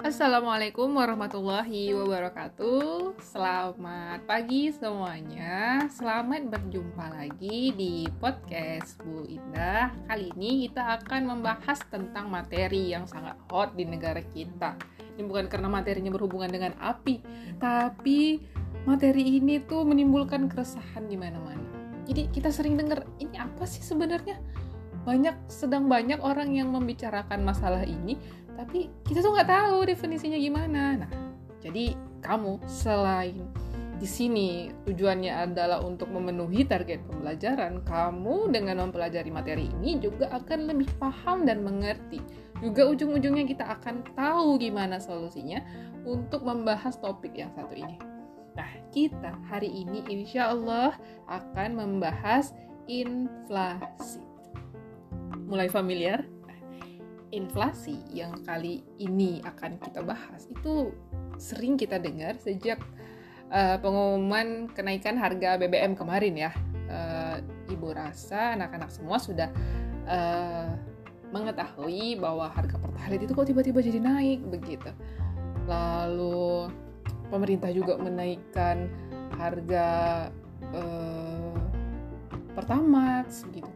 Assalamualaikum warahmatullahi wabarakatuh. Selamat pagi semuanya. Selamat berjumpa lagi di podcast Bu Indah. Kali ini kita akan membahas tentang materi yang sangat hot di negara kita. Ini bukan karena materinya berhubungan dengan api Tapi materi ini tuh menimbulkan keresahan di mana-mana Jadi kita sering dengar ini apa sih sebenarnya? Banyak sedang banyak orang yang membicarakan masalah ini tapi kita tuh nggak tahu definisinya gimana. Nah jadi kamu selain di sini tujuannya adalah untuk memenuhi target pembelajaran kamu dengan mempelajari materi ini juga akan lebih paham dan mengerti. Juga ujung-ujungnya kita akan tahu gimana solusinya untuk membahas topik yang satu ini nah kita hari ini insya Allah akan membahas inflasi mulai familiar? Inflasi yang kali ini akan kita bahas itu sering kita dengar sejak uh, pengumuman kenaikan harga BBM kemarin ya. Uh, Ibu rasa anak-anak semua sudah uh, mengetahui bahwa harga pertalite itu kok tiba-tiba jadi naik begitu. Lalu pemerintah juga menaikkan harga uh, Pertamax gitu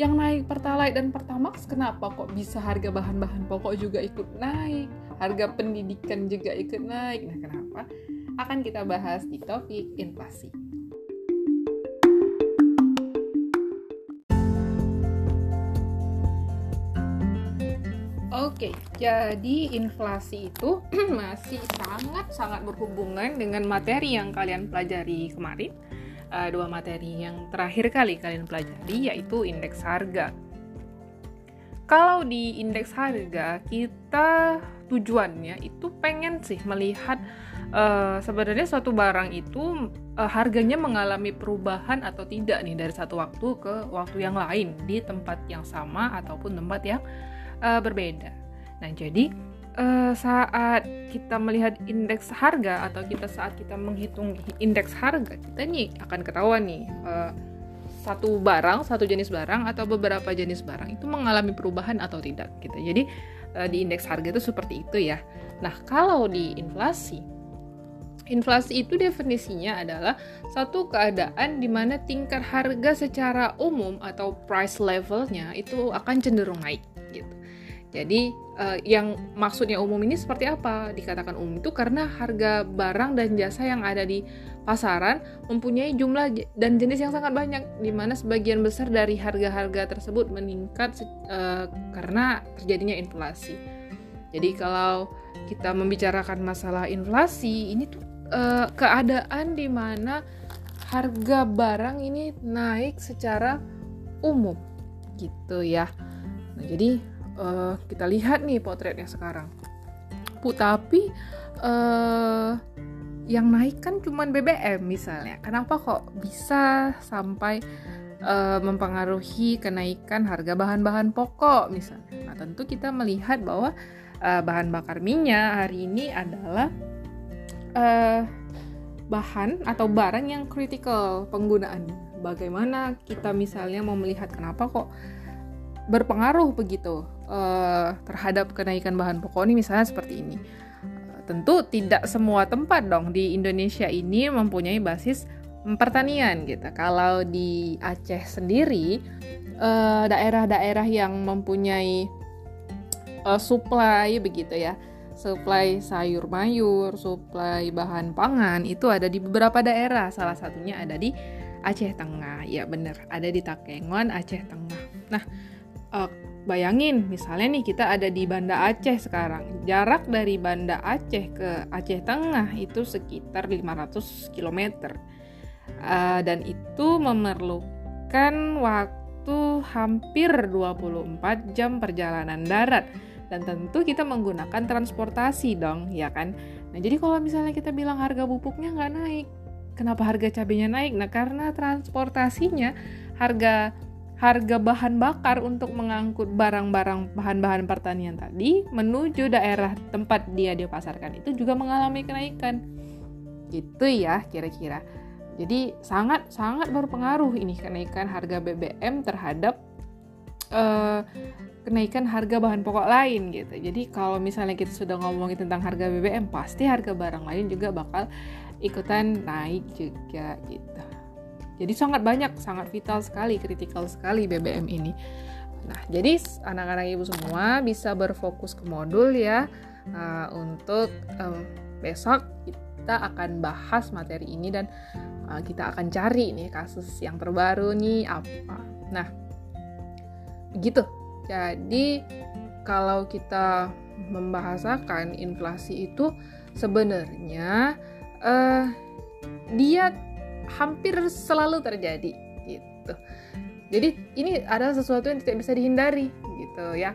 yang naik Pertalite dan Pertamax kenapa kok bisa harga bahan-bahan pokok juga ikut naik, harga pendidikan juga ikut naik. Nah, kenapa? Akan kita bahas di topik inflasi. Oke, jadi inflasi itu masih sangat-sangat berhubungan dengan materi yang kalian pelajari kemarin uh, dua materi yang terakhir kali kalian pelajari yaitu indeks harga. Kalau di indeks harga kita tujuannya itu pengen sih melihat uh, sebenarnya suatu barang itu uh, harganya mengalami perubahan atau tidak nih dari satu waktu ke waktu yang lain di tempat yang sama ataupun tempat yang uh, berbeda. Nah, jadi uh, saat kita melihat indeks harga atau kita saat kita menghitung indeks harga kita nih akan ketahuan nih uh, satu barang satu jenis barang atau beberapa jenis barang itu mengalami perubahan atau tidak gitu jadi uh, di indeks harga itu seperti itu ya nah kalau di inflasi Inflasi itu definisinya adalah satu keadaan di mana tingkat harga secara umum atau price levelnya itu akan cenderung naik gitu. Jadi uh, yang maksudnya umum ini seperti apa? Dikatakan umum itu karena harga barang dan jasa yang ada di pasaran mempunyai jumlah dan jenis yang sangat banyak, di mana sebagian besar dari harga-harga tersebut meningkat uh, karena terjadinya inflasi. Jadi kalau kita membicarakan masalah inflasi, ini tuh uh, keadaan di mana harga barang ini naik secara umum, gitu ya. Nah, jadi uh, kita lihat nih potretnya sekarang. Bu, tapi uh, yang naik kan cuma BBM misalnya. Kenapa kok bisa sampai uh, mempengaruhi kenaikan harga bahan-bahan pokok misalnya? Nah, tentu kita melihat bahwa uh, bahan bakar minyak hari ini adalah uh, bahan atau barang yang kritikal penggunaannya. Bagaimana kita misalnya mau melihat kenapa kok berpengaruh begitu uh, terhadap kenaikan bahan pokok ini misalnya seperti ini. Uh, tentu tidak semua tempat dong di Indonesia ini mempunyai basis pertanian gitu. Kalau di Aceh sendiri daerah daerah-daerah yang mempunyai uh, supply begitu ya, supply sayur mayur, supply bahan pangan itu ada di beberapa daerah. Salah satunya ada di Aceh Tengah. Ya benar, ada di Takengon, Aceh Tengah. Nah, uh, bayangin misalnya nih kita ada di Banda Aceh sekarang. Jarak dari Banda Aceh ke Aceh Tengah itu sekitar 500 km uh, dan itu memerlukan waktu hampir 24 jam perjalanan darat. Dan tentu kita menggunakan transportasi dong ya kan? Nah jadi kalau misalnya kita bilang harga pupuknya nggak naik kenapa harga cabenya naik? Nah karena transportasinya harga harga bahan bakar untuk mengangkut barang-barang bahan-bahan pertanian tadi menuju daerah tempat dia dipasarkan itu juga mengalami kenaikan. Gitu ya kira-kira. Jadi sangat sangat berpengaruh ini kenaikan harga BBM terhadap uh, kenaikan harga bahan pokok lain gitu. Jadi kalau misalnya kita sudah ngomongin tentang harga BBM, pasti harga barang lain juga bakal ikutan naik juga gitu. Jadi sangat banyak, sangat vital sekali, kritikal sekali BBM ini. Nah, jadi anak-anak ibu semua bisa berfokus ke modul ya uh, untuk um, besok kita akan bahas materi ini dan uh, kita akan cari nih kasus yang terbaru nih apa. Nah, begitu jadi kalau kita membahasakan inflasi itu sebenarnya uh, dia hampir selalu terjadi gitu. Jadi ini adalah sesuatu yang tidak bisa dihindari gitu ya.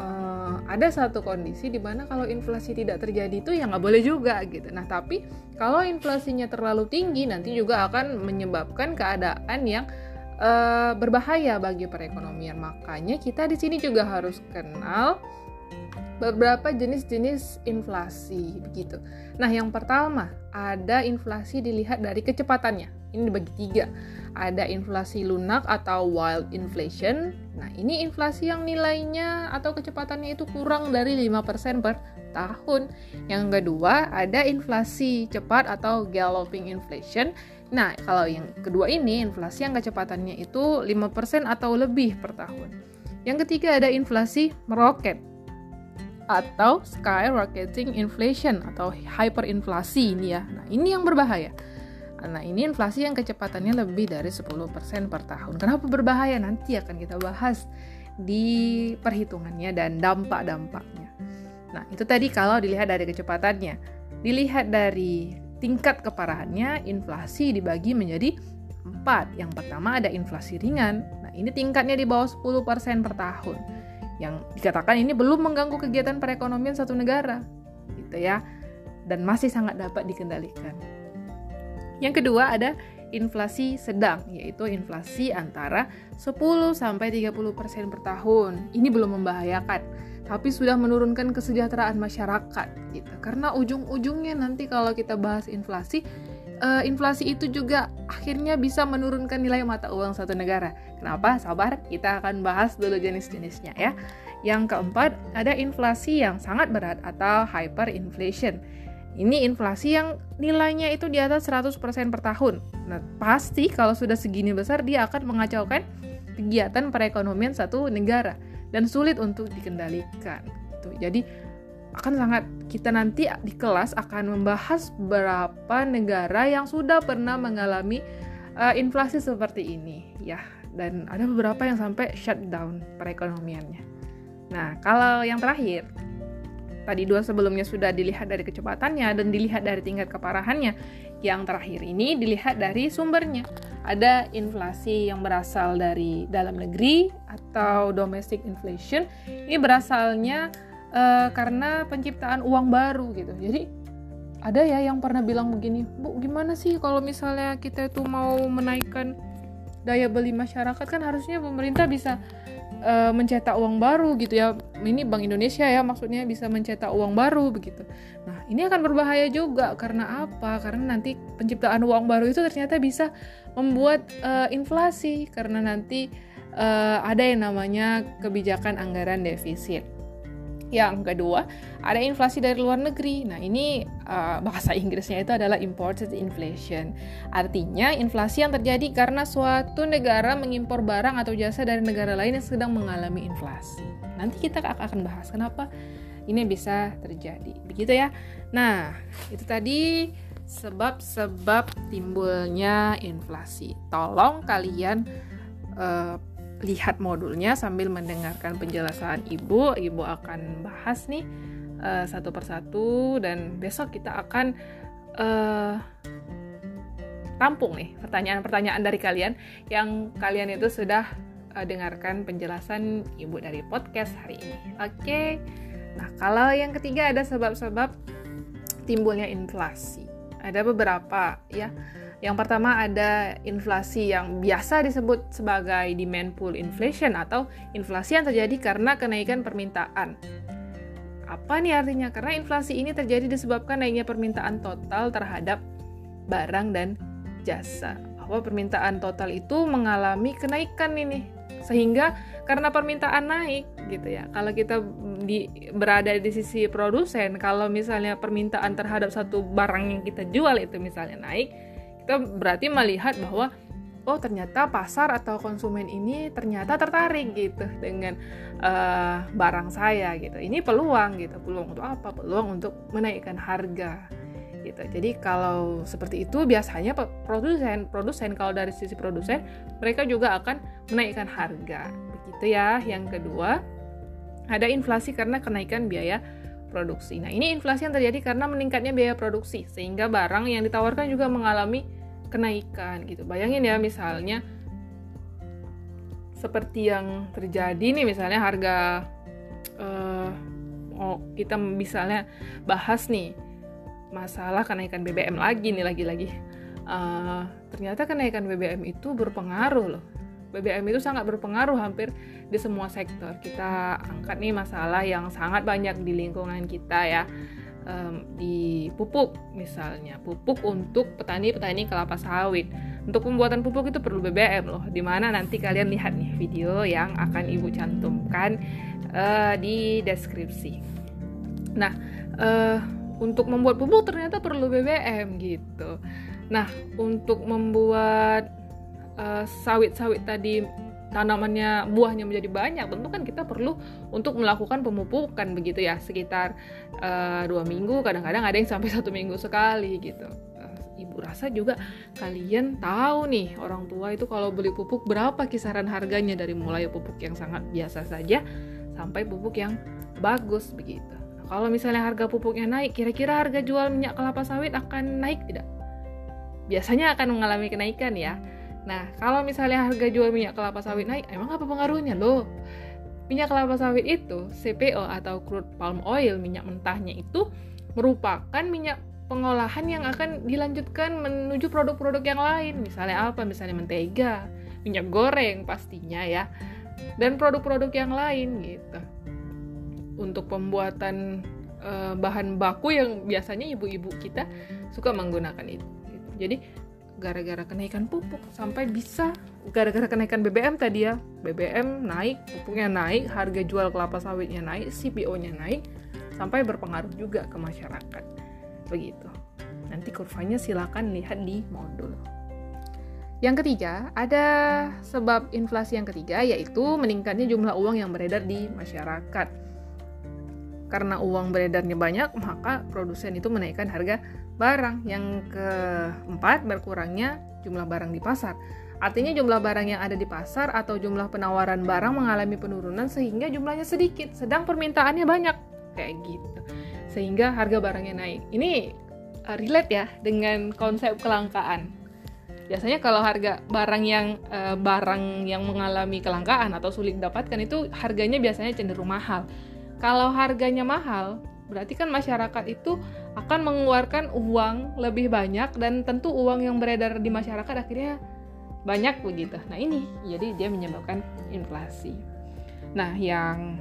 Uh, ada satu kondisi di mana kalau inflasi tidak terjadi itu ya nggak boleh juga gitu. Nah tapi kalau inflasinya terlalu tinggi nanti juga akan menyebabkan keadaan yang uh, berbahaya bagi perekonomian. Makanya kita di sini juga harus kenal beberapa jenis-jenis inflasi begitu. Nah, yang pertama ada inflasi dilihat dari kecepatannya. Ini dibagi tiga. Ada inflasi lunak atau wild inflation. Nah, ini inflasi yang nilainya atau kecepatannya itu kurang dari 5% per tahun. Yang kedua, ada inflasi cepat atau galloping inflation Nah, kalau yang kedua ini, inflasi yang kecepatannya itu 5% atau lebih per tahun. Yang ketiga ada inflasi meroket atau skyrocketing inflation atau hyperinflasi ini ya. Nah, ini yang berbahaya. Nah, ini inflasi yang kecepatannya lebih dari 10% per tahun. Kenapa berbahaya? Nanti akan kita bahas di perhitungannya dan dampak-dampaknya. Nah, itu tadi kalau dilihat dari kecepatannya. Dilihat dari tingkat keparahannya inflasi dibagi menjadi empat. Yang pertama ada inflasi ringan. Nah, ini tingkatnya di bawah 10% per tahun. Yang dikatakan ini belum mengganggu kegiatan perekonomian satu negara. Gitu ya. Dan masih sangat dapat dikendalikan. Yang kedua ada inflasi sedang, yaitu inflasi antara 10 sampai 30% per tahun. Ini belum membahayakan tapi sudah menurunkan kesejahteraan masyarakat gitu. Karena ujung-ujungnya nanti kalau kita bahas inflasi, uh, inflasi itu juga akhirnya bisa menurunkan nilai mata uang satu negara. Kenapa? Sabar, kita akan bahas dulu jenis-jenisnya ya. Yang keempat, ada inflasi yang sangat berat atau hyperinflation. Ini inflasi yang nilainya itu di atas 100% per tahun. Nah, pasti kalau sudah segini besar dia akan mengacaukan kegiatan perekonomian satu negara dan sulit untuk dikendalikan. Jadi akan sangat kita nanti di kelas akan membahas beberapa negara yang sudah pernah mengalami uh, inflasi seperti ini ya dan ada beberapa yang sampai shutdown perekonomiannya. Nah, kalau yang terakhir tadi dua sebelumnya sudah dilihat dari kecepatannya dan dilihat dari tingkat keparahannya. Yang terakhir ini dilihat dari sumbernya ada inflasi yang berasal dari dalam negeri atau domestic inflation ini berasalnya uh, karena penciptaan uang baru gitu. Jadi ada ya yang pernah bilang begini bu gimana sih kalau misalnya kita itu mau menaikkan daya beli masyarakat? Kan harusnya pemerintah bisa uh, mencetak uang baru gitu ya. Ini Bank Indonesia ya maksudnya bisa mencetak uang baru begitu. Nah ini akan berbahaya juga. Karena apa? Karena nanti penciptaan uang baru itu ternyata bisa membuat uh, inflasi. Karena nanti uh, ada yang namanya kebijakan anggaran defisit yang kedua, ada inflasi dari luar negeri. Nah, ini uh, bahasa Inggrisnya itu adalah imported inflation. Artinya, inflasi yang terjadi karena suatu negara mengimpor barang atau jasa dari negara lain yang sedang mengalami inflasi. Nanti kita akan bahas kenapa ini bisa terjadi. Begitu ya. Nah, itu tadi sebab-sebab timbulnya inflasi. Tolong kalian uh, lihat modulnya sambil mendengarkan penjelasan ibu. Ibu akan bahas nih uh, satu persatu dan besok kita akan uh, tampung nih pertanyaan-pertanyaan dari kalian yang kalian itu sudah uh, dengarkan penjelasan ibu dari podcast hari ini. Oke. Okay? Nah, kalau yang ketiga ada sebab-sebab timbulnya inflasi. Ada beberapa ya. Yang pertama ada inflasi yang biasa disebut sebagai demand pull inflation atau inflasi yang terjadi karena kenaikan permintaan. Apa nih artinya? Karena inflasi ini terjadi disebabkan naiknya permintaan total terhadap barang dan jasa. Bahwa permintaan total itu mengalami kenaikan ini sehingga karena permintaan naik gitu ya kalau kita di berada di sisi produsen kalau misalnya permintaan terhadap satu barang yang kita jual itu misalnya naik kita berarti melihat bahwa oh ternyata pasar atau konsumen ini ternyata tertarik gitu dengan uh, barang saya gitu. Ini peluang gitu. Peluang untuk apa? Peluang untuk menaikkan harga gitu. Jadi kalau seperti itu biasanya produsen produsen kalau dari sisi produsen mereka juga akan menaikkan harga. Begitu ya. Yang kedua ada inflasi karena kenaikan biaya produksi. Nah, ini inflasi yang terjadi karena meningkatnya biaya produksi sehingga barang yang ditawarkan juga mengalami kenaikan gitu. Bayangin ya misalnya seperti yang terjadi nih misalnya harga uh, oh kita misalnya bahas nih masalah kenaikan BBM lagi nih lagi-lagi. Uh, ternyata kenaikan BBM itu berpengaruh loh. BBM itu sangat berpengaruh hampir di semua sektor. Kita angkat nih masalah yang sangat banyak di lingkungan kita ya um, di pupuk misalnya. Pupuk untuk petani-petani kelapa sawit. Untuk pembuatan pupuk itu perlu BBM loh di mana nanti kalian lihat nih video yang akan ibu cantumkan uh, di deskripsi. Nah uh, untuk membuat pupuk ternyata perlu BBM gitu. Nah untuk membuat uh, sawit-sawit tadi tanamannya buahnya menjadi banyak tentu kan kita perlu untuk melakukan pemupukan begitu ya sekitar uh, dua minggu kadang-kadang ada yang sampai satu minggu sekali gitu. Uh, ibu rasa juga kalian tahu nih orang tua itu kalau beli pupuk berapa kisaran harganya? Dari mulai pupuk yang sangat biasa saja sampai pupuk yang bagus begitu. Kalau misalnya harga pupuknya naik kira-kira harga jual minyak kelapa sawit akan naik tidak? Biasanya akan mengalami kenaikan ya Nah, kalau misalnya harga jual minyak kelapa sawit naik, emang apa pengaruhnya loh? Minyak kelapa sawit itu, CPO atau crude palm oil, minyak mentahnya itu merupakan minyak pengolahan yang akan dilanjutkan menuju produk-produk yang lain. Misalnya apa? Misalnya mentega, minyak goreng pastinya ya. Dan produk-produk yang lain gitu. Untuk pembuatan uh, bahan baku yang biasanya ibu-ibu kita suka menggunakan itu. Gitu. Jadi gara-gara kenaikan pupuk sampai bisa gara-gara kenaikan BBM tadi ya. BBM naik pupuknya naik harga jual kelapa sawitnya naik CPO-nya naik sampai berpengaruh juga ke masyarakat. Begitu. Nanti kurvanya silakan lihat di modul. Yang ketiga ada sebab inflasi yang ketiga yaitu meningkatnya jumlah uang yang beredar di masyarakat. Karena uang beredarnya banyak maka produsen itu menaikkan harga barang. Yang keempat, berkurangnya jumlah barang di pasar. Artinya jumlah barang yang ada di pasar atau jumlah penawaran barang mengalami penurunan sehingga jumlahnya sedikit, sedang permintaannya banyak. Kayak gitu. Sehingga harga barangnya naik. Ini uh, relate ya dengan konsep kelangkaan. Biasanya kalau harga barang yang uh, barang yang mengalami kelangkaan atau sulit didapatkan itu harganya biasanya cenderung mahal. Kalau harganya mahal, berarti kan masyarakat itu akan mengeluarkan uang lebih banyak dan tentu uang yang beredar di masyarakat akhirnya banyak begitu. Nah ini jadi dia menyebabkan inflasi. Nah yang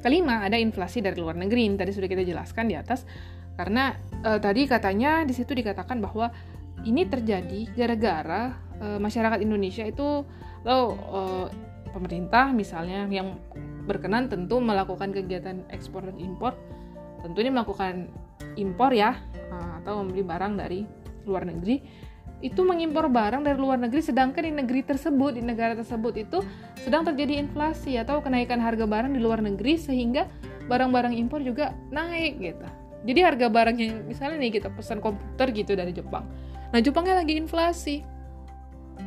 kelima ada inflasi dari luar negeri. Ini tadi sudah kita jelaskan di atas karena e, tadi katanya di situ dikatakan bahwa ini terjadi gara-gara e, masyarakat Indonesia itu lo e, pemerintah misalnya yang berkenan tentu melakukan kegiatan ekspor dan impor tentunya melakukan impor ya eh, atau membeli barang dari luar negeri itu mengimpor barang dari luar negeri sedangkan di negeri tersebut di negara tersebut itu sedang terjadi inflasi atau kenaikan harga barang di luar negeri sehingga barang-barang impor juga naik gitu. Jadi harga barang yang misalnya nih kita pesan komputer gitu dari Jepang. Nah Jepangnya lagi inflasi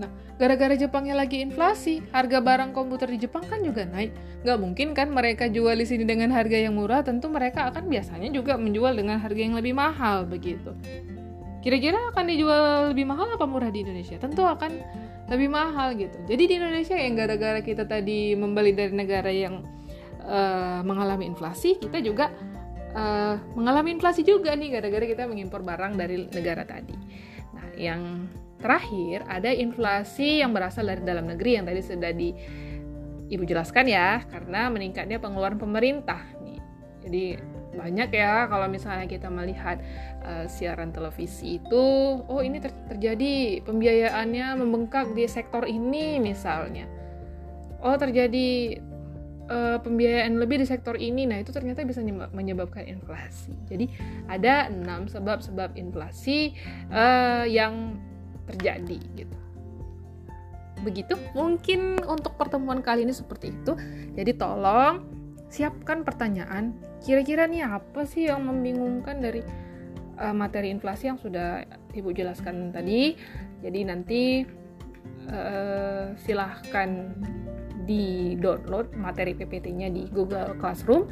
nah gara-gara Jepangnya lagi inflasi, harga barang komputer di Jepang kan juga naik. Nggak mungkin kan mereka jual di sini dengan harga yang murah, tentu mereka akan biasanya juga menjual dengan harga yang lebih mahal begitu. Kira-kira akan dijual lebih mahal apa murah di Indonesia? Tentu akan lebih mahal gitu. Jadi di Indonesia yang gara-gara kita tadi membeli dari negara yang uh, mengalami inflasi, kita juga uh, mengalami inflasi juga nih gara-gara kita mengimpor barang dari negara tadi. Nah, yang Terakhir, ada inflasi yang berasal dari dalam negeri yang tadi sudah di Ibu jelaskan ya, karena meningkatnya pengeluaran pemerintah nih. Jadi banyak ya kalau misalnya kita melihat uh, siaran televisi itu, oh ini ter terjadi pembiayaannya membengkak di sektor ini misalnya. oh terjadi uh, pembiayaan lebih di sektor ini nah itu ternyata bisa menyebabkan inflasi jadi ada enam sebab-sebab inflasi uh, yang terjadi gitu begitu mungkin untuk pertemuan kali ini seperti itu jadi tolong siapkan pertanyaan kira-kira nih apa sih yang membingungkan dari uh, materi inflasi yang sudah ibu jelaskan tadi jadi nanti uh, silahkan di download materi PPT-nya di Google Classroom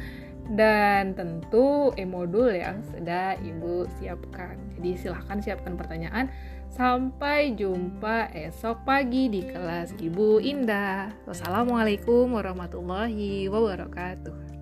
dan tentu e-modul yang sudah Ibu siapkan. Jadi silahkan siapkan pertanyaan. Sampai jumpa esok pagi di kelas Ibu Indah. Wassalamualaikum warahmatullahi wabarakatuh.